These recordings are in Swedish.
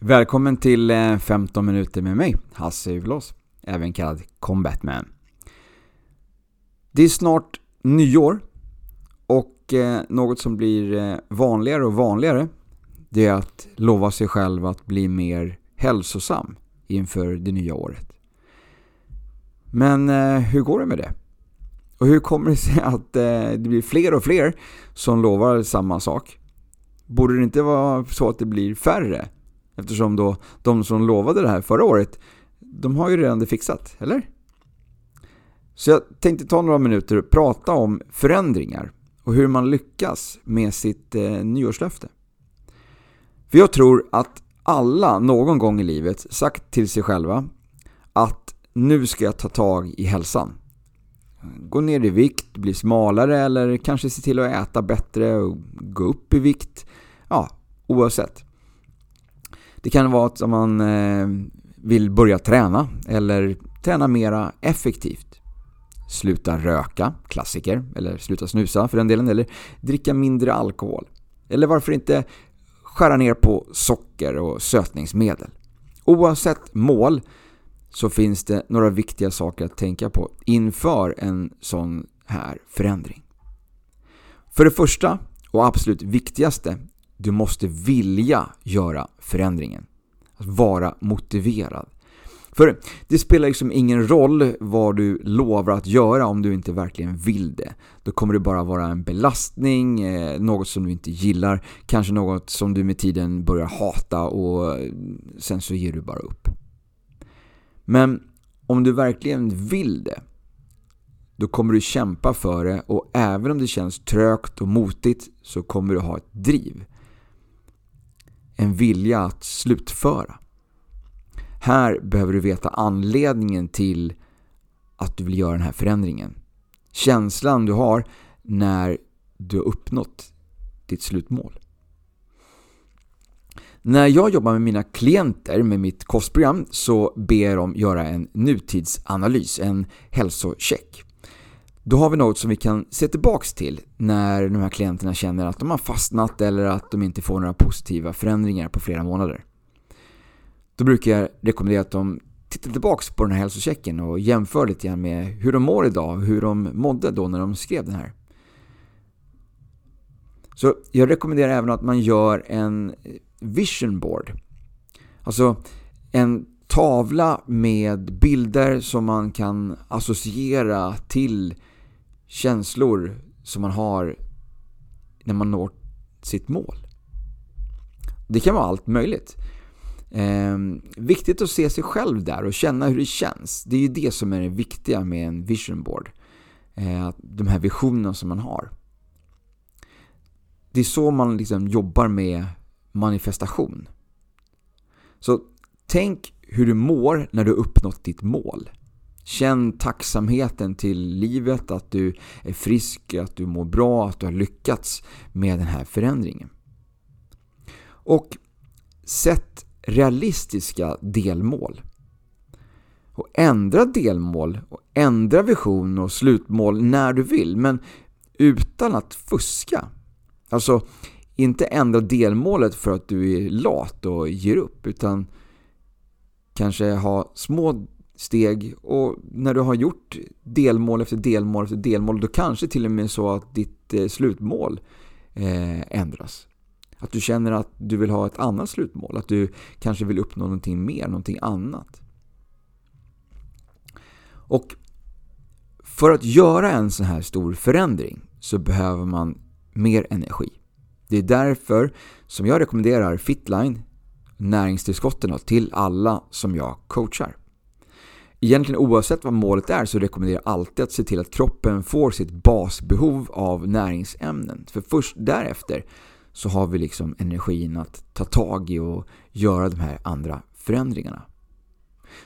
Välkommen till eh, 15 minuter med mig, Hasse Uvlås, även kallad Combatman. Det är snart nyår och eh, något som blir eh, vanligare och vanligare det är att lova sig själv att bli mer hälsosam inför det nya året. Men hur går det med det? Och hur kommer det sig att det blir fler och fler som lovar samma sak? Borde det inte vara så att det blir färre Eftersom då de som lovade det här förra året, de har ju redan det fixat, eller? Så jag tänkte ta några minuter och prata om förändringar och hur man lyckas med sitt eh, nyårslöfte. För jag tror att alla någon gång i livet sagt till sig själva att nu ska jag ta tag i hälsan. Gå ner i vikt, bli smalare eller kanske se till att äta bättre och gå upp i vikt. Ja, oavsett. Det kan vara att man eh, vill börja träna eller träna mera effektivt. Sluta röka, klassiker, eller sluta snusa för den delen, eller dricka mindre alkohol. Eller varför inte skära ner på socker och sötningsmedel. Oavsett mål så finns det några viktiga saker att tänka på inför en sån här förändring. För det första och absolut viktigaste du måste vilja göra förändringen. Att vara motiverad. För det spelar liksom ingen roll vad du lovar att göra om du inte verkligen vill det. Då kommer det bara vara en belastning, eh, något som du inte gillar, kanske något som du med tiden börjar hata och eh, sen så ger du bara upp. Men om du verkligen vill det, då kommer du kämpa för det och även om det känns trögt och motigt så kommer du ha ett driv en vilja att slutföra. Här behöver du veta anledningen till att du vill göra den här förändringen. Känslan du har när du har uppnått ditt slutmål. När jag jobbar med mina klienter med mitt kostprogram så ber jag dem göra en nutidsanalys, en hälsocheck. Då har vi något som vi kan se tillbaks till när de här klienterna känner att de har fastnat eller att de inte får några positiva förändringar på flera månader. Då brukar jag rekommendera att de tittar tillbaks på den här hälsochecken och jämför lite grann med hur de mår idag och hur de mådde då när de skrev den här. Så jag rekommenderar även att man gör en vision board. Alltså en tavla med bilder som man kan associera till känslor som man har när man når sitt mål. Det kan vara allt möjligt. Eh, viktigt att se sig själv där och känna hur det känns. Det är ju det som är det viktiga med en vision board. Eh, de här visionerna som man har. Det är så man liksom jobbar med manifestation. Så tänk hur du mår när du uppnått ditt mål. Känn tacksamheten till livet, att du är frisk, att du mår bra, att du har lyckats med den här förändringen. Och sätt realistiska delmål. Och ändra delmål och ändra vision och slutmål när du vill, men utan att fuska. Alltså, inte ändra delmålet för att du är lat och ger upp, utan kanske ha små steg och när du har gjort delmål efter delmål efter delmål då kanske till och med så att ditt eh, slutmål eh, ändras. Att du känner att du vill ha ett annat slutmål, att du kanske vill uppnå någonting mer, någonting annat. Och för att göra en sån här stor förändring så behöver man mer energi. Det är därför som jag rekommenderar Fitline, näringstillskotten till alla som jag coachar. Egentligen oavsett vad målet är så rekommenderar jag alltid att se till att kroppen får sitt basbehov av näringsämnen. För först därefter så har vi liksom energin att ta tag i och göra de här andra förändringarna.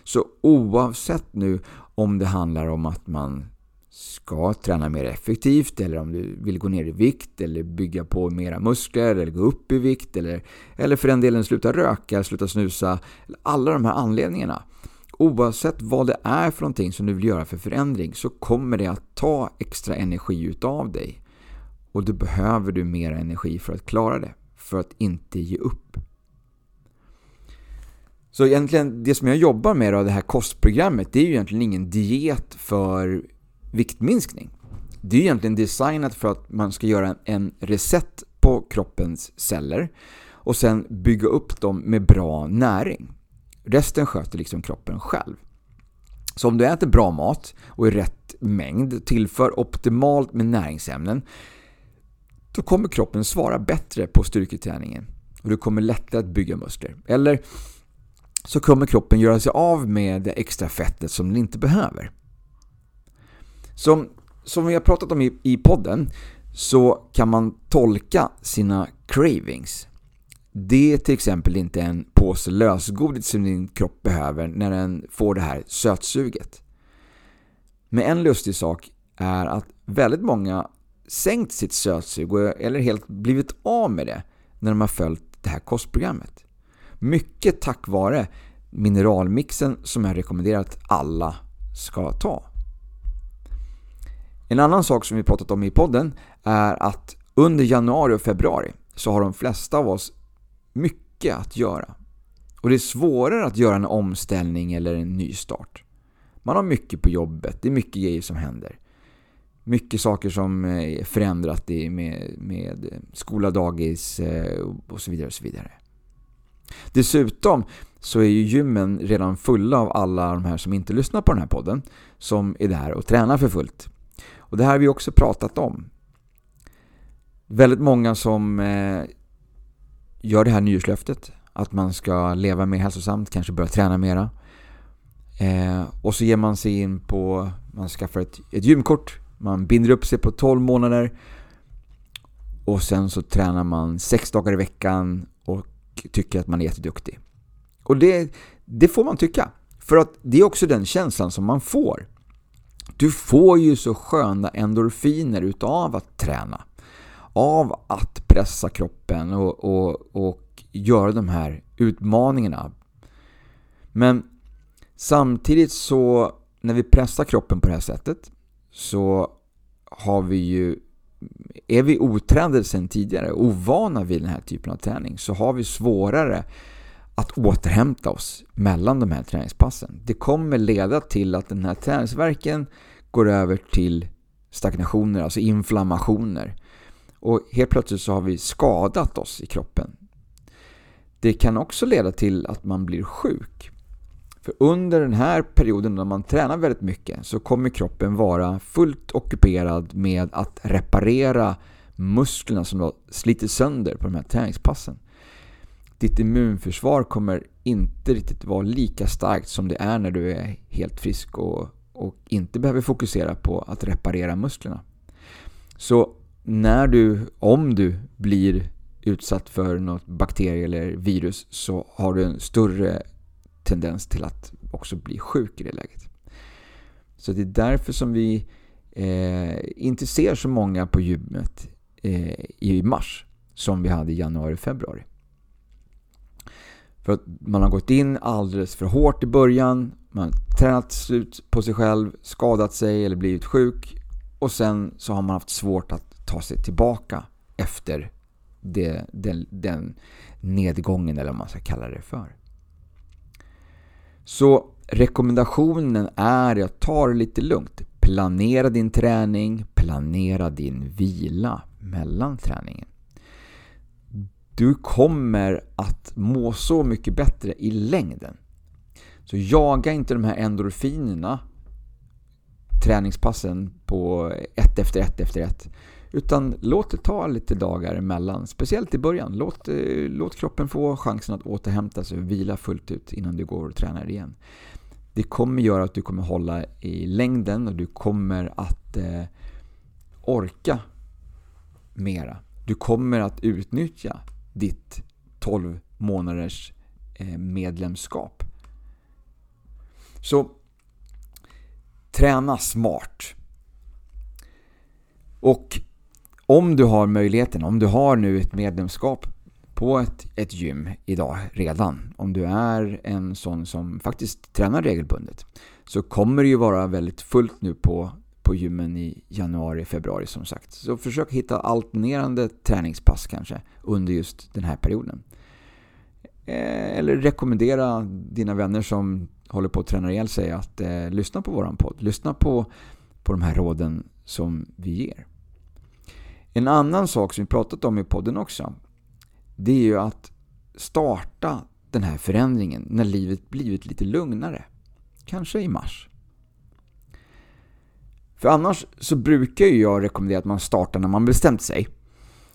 Så oavsett nu om det handlar om att man ska träna mer effektivt eller om du vill gå ner i vikt eller bygga på mera muskler eller gå upp i vikt eller, eller för den delen sluta röka, sluta snusa. Alla de här anledningarna Oavsett vad det är för någonting som du vill göra för förändring så kommer det att ta extra energi utav dig. Och då behöver du mer energi för att klara det, för att inte ge upp. Så egentligen, det som jag jobbar med då, det här kostprogrammet, det är ju egentligen ingen diet för viktminskning. Det är egentligen designat för att man ska göra en reset på kroppens celler och sen bygga upp dem med bra näring. Resten sköter liksom kroppen själv. Så om du äter bra mat och i rätt mängd, tillför optimalt med näringsämnen, då kommer kroppen svara bättre på styrketräningen och du kommer lättare att bygga muskler. Eller så kommer kroppen göra sig av med det extra fettet som den inte behöver. Som, som vi har pratat om i, i podden så kan man tolka sina cravings. Det är till exempel inte en påse lösgodis som din kropp behöver när den får det här sötsuget. Men en lustig sak är att väldigt många sänkt sitt sötsug eller helt blivit av med det när de har följt det här kostprogrammet. Mycket tack vare mineralmixen som jag rekommenderar att alla ska ta. En annan sak som vi pratat om i podden är att under januari och februari så har de flesta av oss mycket att göra. Och det är svårare att göra en omställning eller en ny start. Man har mycket på jobbet, det är mycket grejer som händer. Mycket saker som är förändrat med, med skola, dagis eh, och så vidare. och så vidare. Dessutom så är ju gymmen redan fulla av alla de här som inte lyssnar på den här podden som är där och tränar för fullt. Och det här har vi också pratat om. Väldigt många som eh, gör det här nyårslöftet att man ska leva mer hälsosamt, kanske börja träna mera. Eh, och så ger man sig in på, man skaffar ett, ett gymkort, man binder upp sig på 12 månader och sen så tränar man sex dagar i veckan och tycker att man är jätteduktig. Och det, det får man tycka. För att det är också den känslan som man får. Du får ju så sköna endorfiner utav att träna. Av att pressa kroppen och, och, och göra de här utmaningarna. Men samtidigt så, när vi pressar kroppen på det här sättet så har vi ju är vi otränade sedan tidigare, ovana vid den här typen av träning, så har vi svårare att återhämta oss mellan de här träningspassen. Det kommer leda till att den här träningsverken går över till stagnationer, alltså inflammationer. Och helt plötsligt så har vi skadat oss i kroppen. Det kan också leda till att man blir sjuk. För under den här perioden när man tränar väldigt mycket så kommer kroppen vara fullt ockuperad med att reparera musklerna som då sliter sönder på de här träningspassen. Ditt immunförsvar kommer inte riktigt vara lika starkt som det är när du är helt frisk och, och inte behöver fokusera på att reparera musklerna. Så när du, om du blir utsatt för något bakterie eller virus så har du en större tendens till att också bli sjuk i det läget. Så det är därför som vi eh, inte ser så många på gymmet eh, i mars som vi hade i januari och februari. För att man har gått in alldeles för hårt i början, man har tränat slut på sig själv, skadat sig eller blivit sjuk och sen så har man haft svårt att ta sig tillbaka efter det, den, den nedgången eller vad man ska kalla det för. Så rekommendationen är att ta det lite lugnt. Planera din träning, planera din vila mellan träningen. Du kommer att må så mycket bättre i längden. Så jaga inte de här endorfinerna träningspassen på ett efter ett efter ett. Utan låt det ta lite dagar emellan, speciellt i början. Låt, eh, låt kroppen få chansen att återhämta sig och vila fullt ut innan du går och tränar igen. Det kommer göra att du kommer hålla i längden och du kommer att eh, orka mera. Du kommer att utnyttja ditt 12 månaders eh, medlemskap. Så träna smart. Och om du har möjligheten, om du har nu ett medlemskap på ett, ett gym idag redan, om du är en sån som faktiskt tränar regelbundet, så kommer det ju vara väldigt fullt nu på, på gymmen i januari, februari som sagt. Så försök hitta alternerande träningspass kanske under just den här perioden. Eh, eller rekommendera dina vänner som håller på att träna ihjäl sig att eh, lyssna på våran podd. Lyssna på, på de här råden som vi ger. En annan sak som vi pratat om i podden också, det är ju att starta den här förändringen när livet blivit lite lugnare. Kanske i mars. För annars så brukar ju jag rekommendera att man startar när man bestämt sig.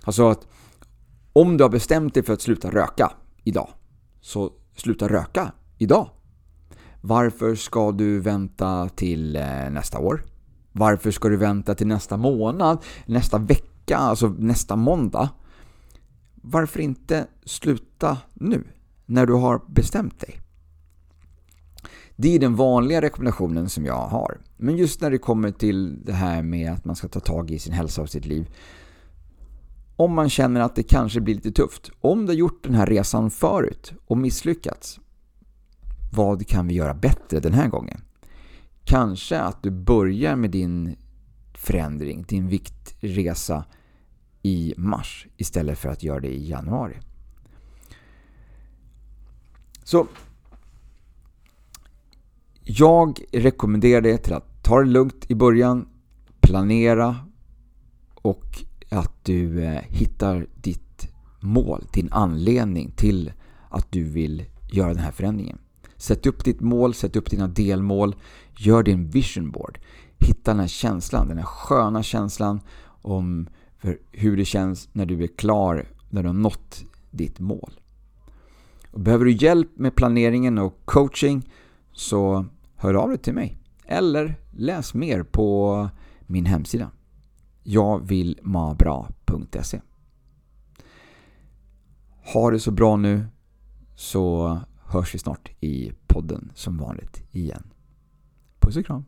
Alltså att om du har bestämt dig för att sluta röka idag, så sluta röka idag. Varför ska du vänta till eh, nästa år? Varför ska du vänta till nästa månad, nästa vecka, alltså nästa måndag? Varför inte sluta nu, när du har bestämt dig? Det är den vanliga rekommendationen som jag har. Men just när det kommer till det här med att man ska ta tag i sin hälsa och sitt liv. Om man känner att det kanske blir lite tufft. Om du har gjort den här resan förut och misslyckats. Vad kan vi göra bättre den här gången? Kanske att du börjar med din förändring, din viktresa i mars istället för att göra det i januari. Så jag rekommenderar dig till att ta det lugnt i början, planera och att du eh, hittar ditt mål, din anledning till att du vill göra den här förändringen. Sätt upp ditt mål, sätt upp dina delmål, gör din vision board. Hitta den här känslan, den här sköna känslan om för hur det känns när du är klar, när du har nått ditt mål. behöver du hjälp med planeringen och coaching så hör av dig till mig. Eller läs mer på min hemsida. jagvillmabra.se Ha det så bra nu så hörs vi snart i podden som vanligt igen. Puss och kram!